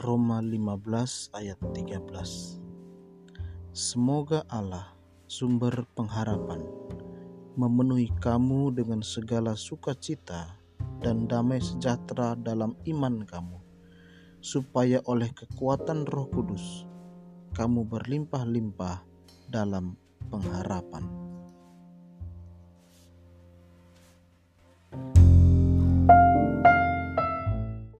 Roma 15 ayat 13 Semoga Allah, sumber pengharapan, memenuhi kamu dengan segala sukacita dan damai sejahtera dalam iman kamu, supaya oleh kekuatan roh kudus, kamu berlimpah-limpah dalam pengharapan.